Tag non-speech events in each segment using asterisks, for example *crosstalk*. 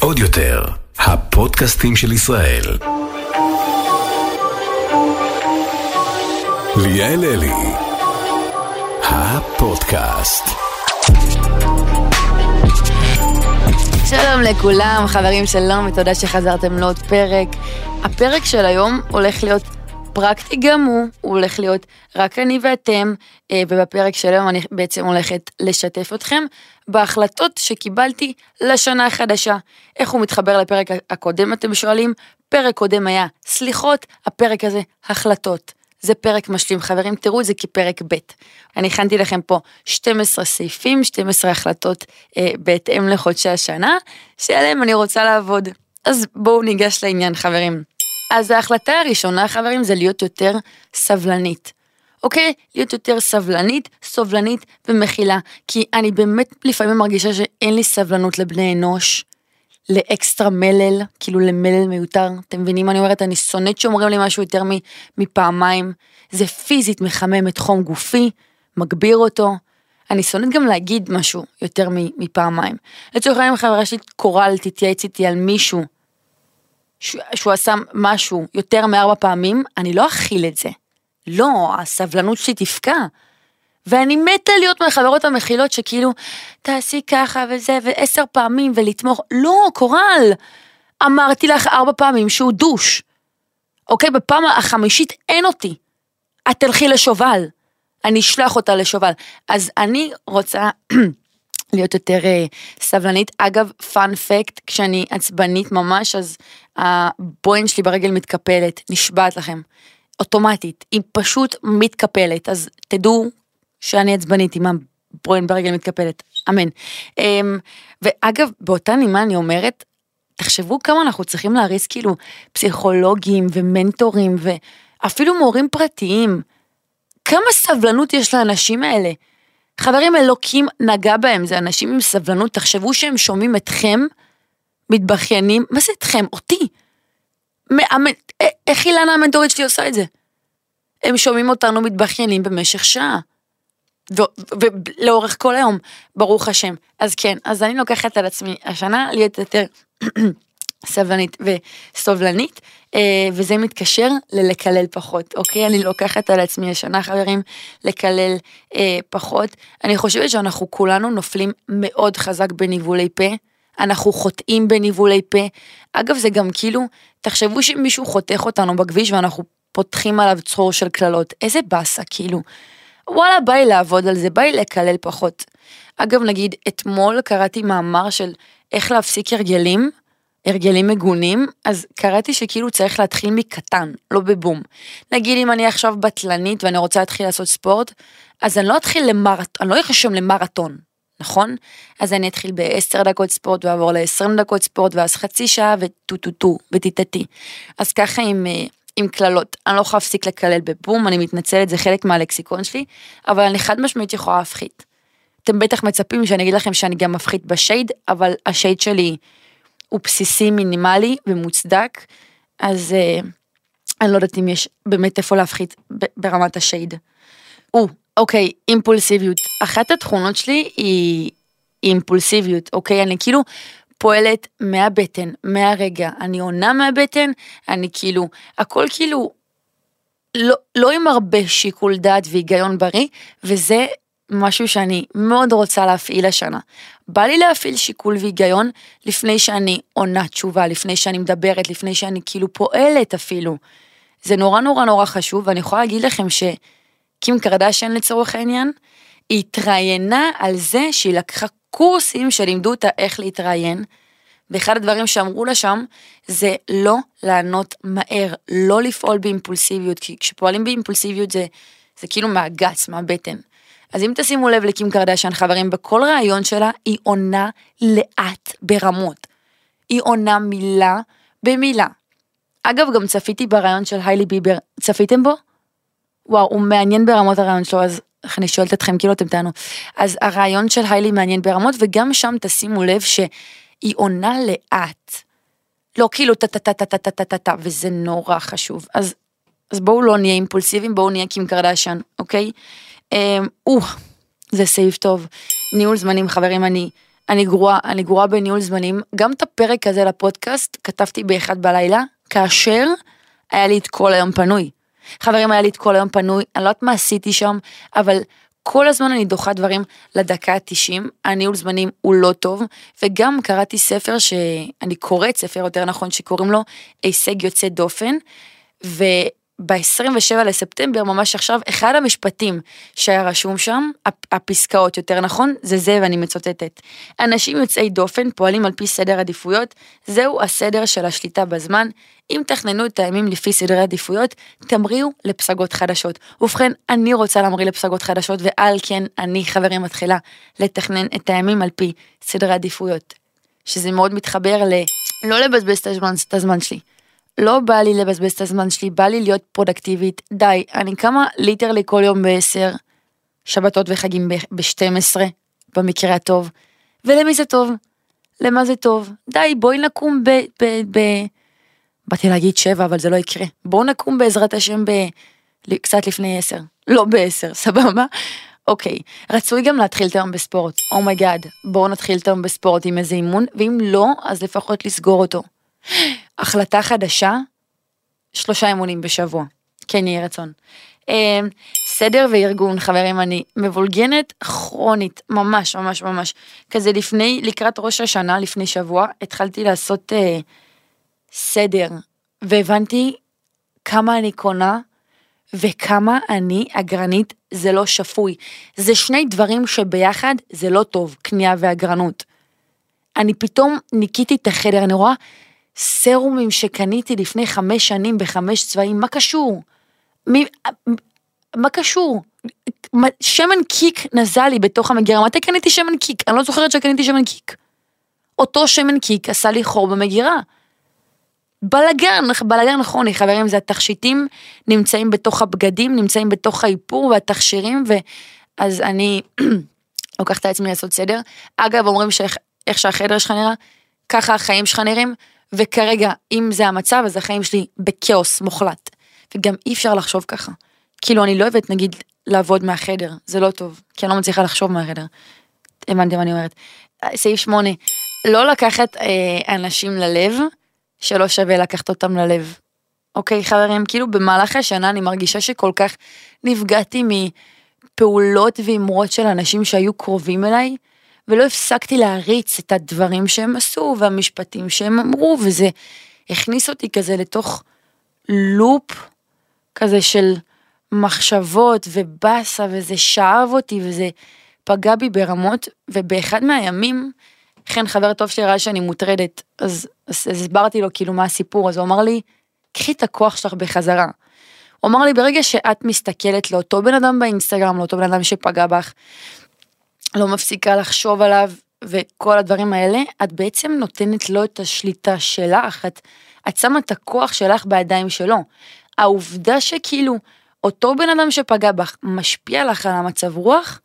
עוד יותר, הפודקאסטים של ישראל. ליאל אלי, הפודקאסט. שלום לכולם, חברים שלום, ותודה שחזרתם לעוד פרק. הפרק של היום הולך להיות פרקטי גם הוא, הוא הולך להיות רק אני ואתם, אה, ובפרק של היום אני בעצם הולכת לשתף אתכם בהחלטות שקיבלתי לשנה החדשה. איך הוא מתחבר לפרק הקודם אתם שואלים? פרק קודם היה סליחות, הפרק הזה החלטות. זה פרק משלים, חברים, תראו את זה כפרק ב'. אני הכנתי לכם פה 12 סעיפים, 12 החלטות אה, בהתאם לחודשי השנה, שעליהם אני רוצה לעבוד. אז בואו ניגש לעניין, חברים. אז ההחלטה הראשונה, חברים, זה להיות יותר סבלנית. אוקיי? להיות יותר סבלנית, סובלנית ומכילה. כי אני באמת לפעמים מרגישה שאין לי סבלנות לבני אנוש, לאקסטרה מלל, כאילו למלל מיותר. אתם מבינים מה אני אומרת? אני שונאת שאומרים לי משהו יותר מפעמיים. זה פיזית מחמם את חום גופי, מגביר אותו. אני שונאת גם להגיד משהו יותר מפעמיים. לצורך העניין חברה שלי קורל תתייעץ איתי על מישהו שהוא עשה משהו יותר מארבע פעמים, אני לא אכיל את זה. לא, הסבלנות שלי תפקע. ואני מתה להיות מהחברות המכילות שכאילו, תעשי ככה וזה, ועשר פעמים ולתמוך. לא, קורל, אמרתי לך ארבע פעמים שהוא דוש. אוקיי, בפעם החמישית אין אותי. את תלכי לשובל. אני אשלח אותה לשובל. אז אני רוצה *clears throat* להיות יותר uh, סבלנית. אגב, פאנ פקט, כשאני עצבנית ממש, אז הבוין שלי ברגל מתקפלת, נשבעת לכם. אוטומטית, היא פשוט מתקפלת, אז תדעו שאני עצבנית עם הבוין ברגל מתקפלת, אמן. Um, ואגב, באותה נימה אני אומרת, תחשבו כמה אנחנו צריכים להריס כאילו פסיכולוגים ומנטורים ואפילו מורים פרטיים. כמה סבלנות יש לאנשים האלה. חברים, אלוקים נגע בהם, זה אנשים עם סבלנות, תחשבו שהם שומעים אתכם, מתבכיינים, מה זה אתכם? אותי. איך אילנה המנטורית שלי עושה את זה? הם שומעים אותנו מתבכיינים במשך שעה. ולאורך כל היום, ברוך השם. אז כן, אז אני לוקחת על עצמי השנה להיות יותר סבלנית וסובלנית, אה, וזה מתקשר ללקלל פחות, אוקיי? אני לוקחת על עצמי השנה, חברים, לקלל אה, פחות. אני חושבת שאנחנו כולנו נופלים מאוד חזק בניבולי פה. אנחנו חוטאים בניבולי פה. אגב, זה גם כאילו, תחשבו שמישהו חותך אותנו בכביש ואנחנו פותחים עליו צרור של קללות. איזה באסה, כאילו. וואלה, בא לי לעבוד על זה, בא לי לקלל פחות. אגב, נגיד, אתמול קראתי מאמר של איך להפסיק הרגלים. הרגלים מגונים, אז קראתי שכאילו צריך להתחיל מקטן, לא בבום. נגיד אם אני עכשיו בטלנית ואני רוצה להתחיל לעשות ספורט, אז אני לא אתחיל למרתון, אני לא ארשם למרתון, נכון? אז אני אתחיל ב-10 דקות ספורט ואעבור ל-20 דקות ספורט ואז חצי שעה וטו טו טו וטיטטי. אז ככה עם, אה, עם קללות, אני לא יכולה להפסיק לקלל בבום, אני מתנצלת, זה חלק מהלקסיקון שלי, אבל אני חד משמעית יכולה להפחית. אתם בטח מצפים שאני אגיד לכם שאני גם מפחית בשייד, אבל השייד שלי הוא בסיסי, מינימלי ומוצדק, אז אה, אני לא יודעת אם יש באמת איפה להפחית ברמת השייד. או, אוקיי, אימפולסיביות. אחת התכונות שלי היא אימפולסיביות, אוקיי? אני כאילו פועלת מהבטן, מהרגע, אני עונה מהבטן, אני כאילו, הכל כאילו לא, לא עם הרבה שיקול דעת והיגיון בריא, וזה משהו שאני מאוד רוצה להפעיל השנה. בא לי להפעיל שיקול והיגיון לפני שאני עונה תשובה, לפני שאני מדברת, לפני שאני כאילו פועלת אפילו. זה נורא נורא נורא חשוב, ואני יכולה להגיד לכם שקים קרדשן לצורך העניין, היא התראיינה על זה שהיא לקחה קורסים שלימדו אותה איך להתראיין, ואחד הדברים שאמרו לה שם זה לא לענות מהר, לא לפעול באימפולסיביות, כי כשפועלים באימפולסיביות זה, זה כאילו מהגץ, מהבטן. אז אם תשימו לב לקים קרדשן, חברים, בכל ראיון שלה היא עונה לאט ברמות. היא עונה מילה במילה. אגב, גם צפיתי בראיון של היילי ביבר, צפיתם בו? וואו, הוא מעניין ברמות הראיון שלו, אז איך אני שואלת אתכם, כאילו אתם תענו. אז הראיון של היילי מעניין ברמות, וגם שם תשימו לב שהיא עונה לאט. לא, כאילו טה-טה-טה-טה-טה-טה-טה, וזה נורא חשוב. אז, אז בואו לא נהיה אימפולסיביים, בואו נהיה קים קרדשן, אוקיי? או, אמ, זה סעיף טוב. ניהול זמנים, חברים, אני, אני גרועה, אני גרועה בניהול זמנים. גם את הפרק הזה לפודקאסט כתבתי באחד בלילה, כאשר היה לי את כל היום פנוי. חברים, היה לי את כל היום פנוי, אני לא יודעת מה עשיתי שם, אבל כל הזמן אני דוחה דברים לדקה ה-90, הניהול זמנים הוא לא טוב, וגם קראתי ספר שאני קוראת ספר יותר נכון שקוראים לו הישג יוצא דופן, ו... ב-27 לספטמבר, ממש עכשיו, אחד המשפטים שהיה רשום שם, הפסקאות יותר נכון, זה זה ואני מצוטטת. אנשים יוצאי דופן פועלים על פי סדר עדיפויות, זהו הסדר של השליטה בזמן. אם תכננו את הימים לפי סדרי עדיפויות, תמריאו לפסגות חדשות. ובכן, אני רוצה להמריא לפסגות חדשות, ועל כן אני, חברים, מתחילה לתכנן את הימים על פי סדרי עדיפויות. שזה מאוד מתחבר ל... לא לבזבז את הזמן, את הזמן שלי. לא בא לי לבזבז את הזמן שלי, בא לי להיות פרודקטיבית. די, אני קמה literally כל יום ב-10, שבתות וחגים ב-12, במקרה הטוב. ולמי זה טוב? למה זה טוב? די, בואי נקום ב... ב, ב באתי להגיד 7, אבל זה לא יקרה. בואו נקום בעזרת השם ב... קצת לפני 10. לא ב-10, *laughs* סבבה? אוקיי, רצוי גם להתחיל את היום בספורט. Oh my God, oh בואו נתחיל את היום בספורט עם איזה אימון, ואם לא, אז לפחות לסגור אותו. החלטה חדשה, שלושה אימונים בשבוע. כן יהי רצון. אמ, סדר וארגון, חברים, אני מבולגנת כרונית, ממש ממש ממש. כזה לפני, לקראת ראש השנה, לפני שבוע, התחלתי לעשות אה, סדר, והבנתי כמה אני קונה וכמה אני אגרנית, זה לא שפוי. זה שני דברים שביחד זה לא טוב, קנייה ואגרנות. אני פתאום ניקיתי את החדר, אני רואה סרומים שקניתי לפני חמש שנים בחמש צבעים, מה קשור? מי, מה קשור? שמן קיק נזל לי בתוך המגירה, מתי קניתי שמן קיק? אני לא זוכרת שקניתי שמן קיק. אותו שמן קיק עשה לי חור במגירה. בלאגן, בלאגן נכון, חברים, זה התכשיטים נמצאים בתוך הבגדים, נמצאים בתוך האיפור והתכשירים, ואז אני *clears throat* לוקחת את עצמי לעשות סדר. אגב, אומרים שאיך שהחדר שלך נראה, ככה החיים שלך נראים, וכרגע, אם זה המצב, אז החיים שלי בכאוס מוחלט. וגם אי אפשר לחשוב ככה. כאילו, אני לא אוהבת, נגיד, לעבוד מהחדר, זה לא טוב, כי אני לא מצליחה לחשוב מהחדר. הבנתי מה אני אומרת. סעיף 8, לא לקחת אה, אנשים ללב, שלא שווה לקחת אותם ללב. אוקיי, חברים, כאילו במהלך השנה אני מרגישה שכל כך נפגעתי מפעולות ואמרות של אנשים שהיו קרובים אליי, ולא הפסקתי להריץ את הדברים שהם עשו והמשפטים שהם אמרו, וזה הכניס אותי כזה לתוך לופ כזה של מחשבות ובאסה, וזה שאב אותי וזה פגע בי ברמות, ובאחד מהימים, כן חבר טוב שלי ראה שאני מוטרדת, אז, אז הסברתי לו כאילו מה הסיפור, אז הוא אמר לי, קחי את הכוח שלך בחזרה. הוא אמר לי, ברגע שאת מסתכלת לאותו בן אדם באינסטגרם, לאותו בן אדם שפגע בך, לא מפסיקה לחשוב עליו וכל הדברים האלה, את בעצם נותנת לו את השליטה שלך, את, את שמה את הכוח שלך בידיים שלו. העובדה שכאילו אותו בן אדם שפגע בך משפיע לך על המצב רוח,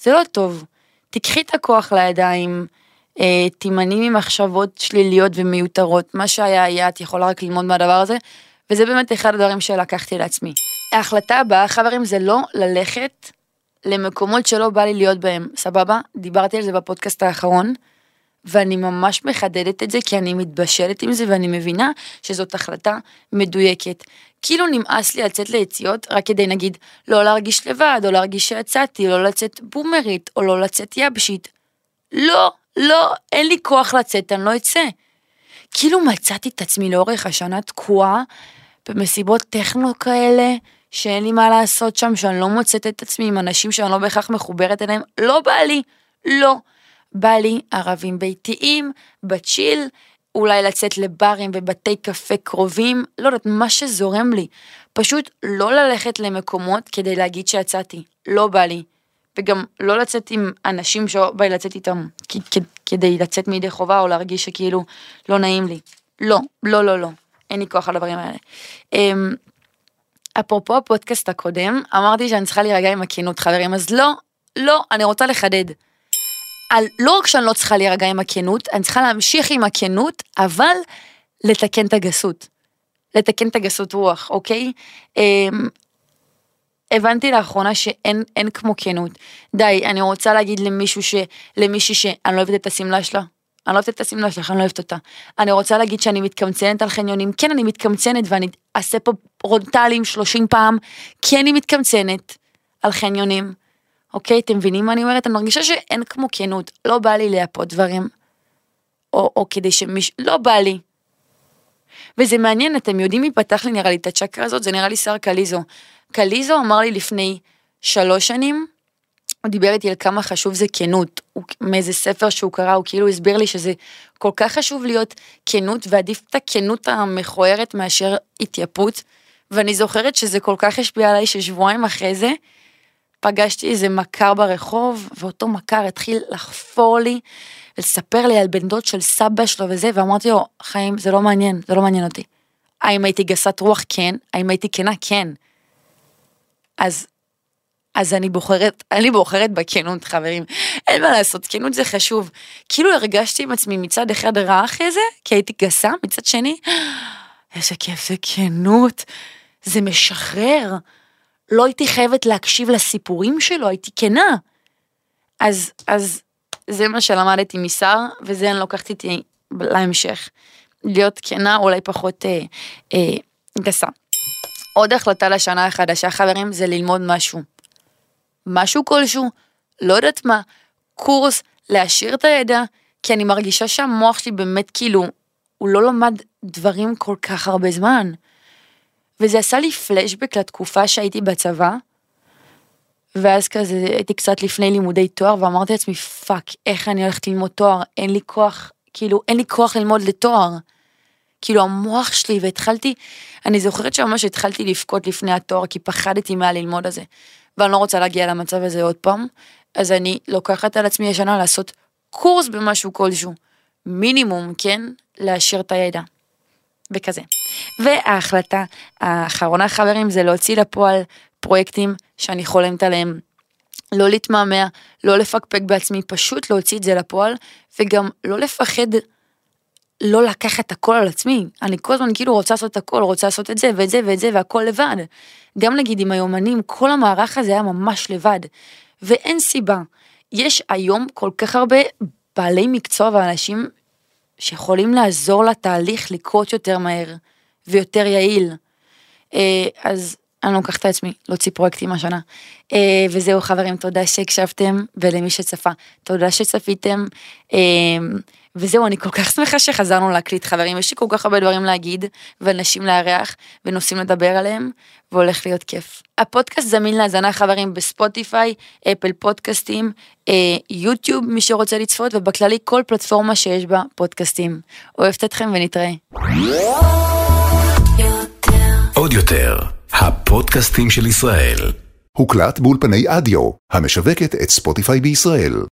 זה לא טוב. תיקחי את הכוח לידיים, אה, תימני ממחשבות שליליות ומיותרות, מה שהיה היה, את יכולה רק ללמוד מהדבר הזה, וזה באמת אחד הדברים שלקחתי לעצמי. ההחלטה הבאה, חברים, זה לא ללכת למקומות שלא בא לי להיות בהם, סבבה? דיברתי על זה בפודקאסט האחרון, ואני ממש מחדדת את זה כי אני מתבשלת עם זה ואני מבינה שזאת החלטה מדויקת. כאילו נמאס לי לצאת ליציאות רק כדי נגיד לא להרגיש לבד, או להרגיש שיצאתי, לא לצאת בומרית, או לא לצאת יבשית. לא, לא, אין לי כוח לצאת, אני לא אצא. כאילו מצאתי את עצמי לאורך השנה תקועה במסיבות טכנו כאלה, שאין לי מה לעשות שם, שאני לא מוצאת את עצמי עם אנשים שאני לא בהכרח מחוברת אליהם, לא בא לי, לא. בא לי ערבים ביתיים, בצ'יל, אולי לצאת לברים ובתי קפה קרובים, לא יודעת, מה שזורם לי. פשוט לא ללכת למקומות כדי להגיד שיצאתי, לא בא לי. וגם לא לצאת עם אנשים שבא לי לצאת איתם כדי לצאת מידי חובה או להרגיש שכאילו לא נעים לי. לא, לא, לא, לא. אין לי כוח על הדברים האלה. אפרופו הפודקאסט הקודם, אמרתי שאני צריכה להירגע עם הכנות, חברים, אז לא, לא, אני רוצה לחדד. על, לא רק שאני לא צריכה להירגע עם הכנות, אני צריכה להמשיך עם הכנות, אבל לתקן את הגסות. לתקן את הגסות רוח, אוקיי? אמ, הבנתי לאחרונה שאין אין כמו כנות. די, אני רוצה להגיד למישהו ש... למישהי שאני לא אוהבת את השמלה שלה. אני לא אוהבת את השמלה שלך, אני לא אוהבת אותה. אני רוצה להגיד שאני מתקמצנת על חניונים, כן אני מתקמצנת ואני אעשה פה פרונטלים 30 פעם, כן אני מתקמצנת על חניונים. אוקיי, אתם מבינים מה אני אומרת? אני מרגישה שאין כמו כנות, לא בא לי לייפות דברים. או, או כדי שמישהו, לא בא לי. וזה מעניין, אתם יודעים מי פתח לי נראה לי את הצ'קרה הזאת? זה נראה לי שר קליזו. קליזו אמר לי לפני שלוש שנים, הוא דיבר איתי על כמה חשוב זה כנות, הוא, מאיזה ספר שהוא קרא, הוא כאילו הסביר לי שזה כל כך חשוב להיות כנות, ועדיף את הכנות המכוערת מאשר התייפות, ואני זוכרת שזה כל כך השפיע עליי ששבועיים אחרי זה, פגשתי איזה מכר ברחוב, ואותו מכר התחיל לחפור לי ולספר לי על בן דוד של סבא שלו וזה, ואמרתי לו, חיים, זה לא מעניין, זה לא מעניין אותי. האם הייתי גסת רוח? כן. האם הייתי כנה? כן. אז, אז אני בוחרת, אני בוחרת בכנות, חברים. אין מה לעשות, כנות זה חשוב. כאילו הרגשתי עם עצמי מצד אחד רע אחרי זה, כי הייתי גסה, מצד שני, איזה כיף זה כנות, זה משחרר. לא הייתי חייבת להקשיב לסיפורים שלו, הייתי כנה. אז, אז זה מה שלמדתי משר, וזה אני לוקחת איתי להמשך. להיות כנה, אולי פחות אה, אה, גסה. עוד החלטה לשנה החדשה, חברים, זה ללמוד משהו. משהו כלשהו, לא יודעת מה, קורס, להעשיר את הידע, כי אני מרגישה שהמוח שלי באמת כאילו, הוא לא למד דברים כל כך הרבה זמן. וזה עשה לי פלשבק לתקופה שהייתי בצבא, ואז כזה הייתי קצת לפני לימודי תואר ואמרתי לעצמי fuck איך אני הולכת ללמוד תואר אין לי כוח כאילו אין לי כוח ללמוד לתואר. כאילו המוח שלי והתחלתי אני זוכרת שממש התחלתי לבכות לפני התואר כי פחדתי מהללמוד הזה. ואני לא רוצה להגיע למצב הזה עוד פעם אז אני לוקחת על עצמי השנה לעשות קורס במשהו כלשהו מינימום כן להשאיר את הידע. וכזה. וההחלטה האחרונה חברים זה להוציא לפועל פרויקטים שאני חולמת עליהם. לא להתמהמה, לא לפקפק בעצמי, פשוט להוציא את זה לפועל, וגם לא לפחד לא לקחת הכל על עצמי. אני כל הזמן כאילו רוצה לעשות הכל, רוצה לעשות את זה ואת זה ואת זה והכל לבד. גם נגיד עם היומנים, כל המערך הזה היה ממש לבד. ואין סיבה. יש היום כל כך הרבה בעלי מקצוע ואנשים שיכולים לעזור לתהליך לקרות יותר מהר ויותר יעיל. אה, אז אני לוקחת את עצמי להוציא פרויקטים השנה. אה, וזהו חברים, תודה שהקשבתם, ולמי שצפה, תודה שצפיתם. וזהו, אני כל כך שמחה שחזרנו להקליט חברים, יש לי כל כך הרבה דברים להגיד, ואנשים לארח, ונושאים לדבר עליהם, והולך להיות כיף. הפודקאסט זמין להאזנה חברים בספוטיפיי, אפל פודקאסטים, אה, יוטיוב מי שרוצה לצפות, ובכללי כל פלטפורמה שיש בה פודקאסטים. אוהבת אתכם ונתראה. עוד יותר, הפודקאסטים של ישראל. הוקלט באולפני אדיו, המשווקת את ספוטיפיי בישראל.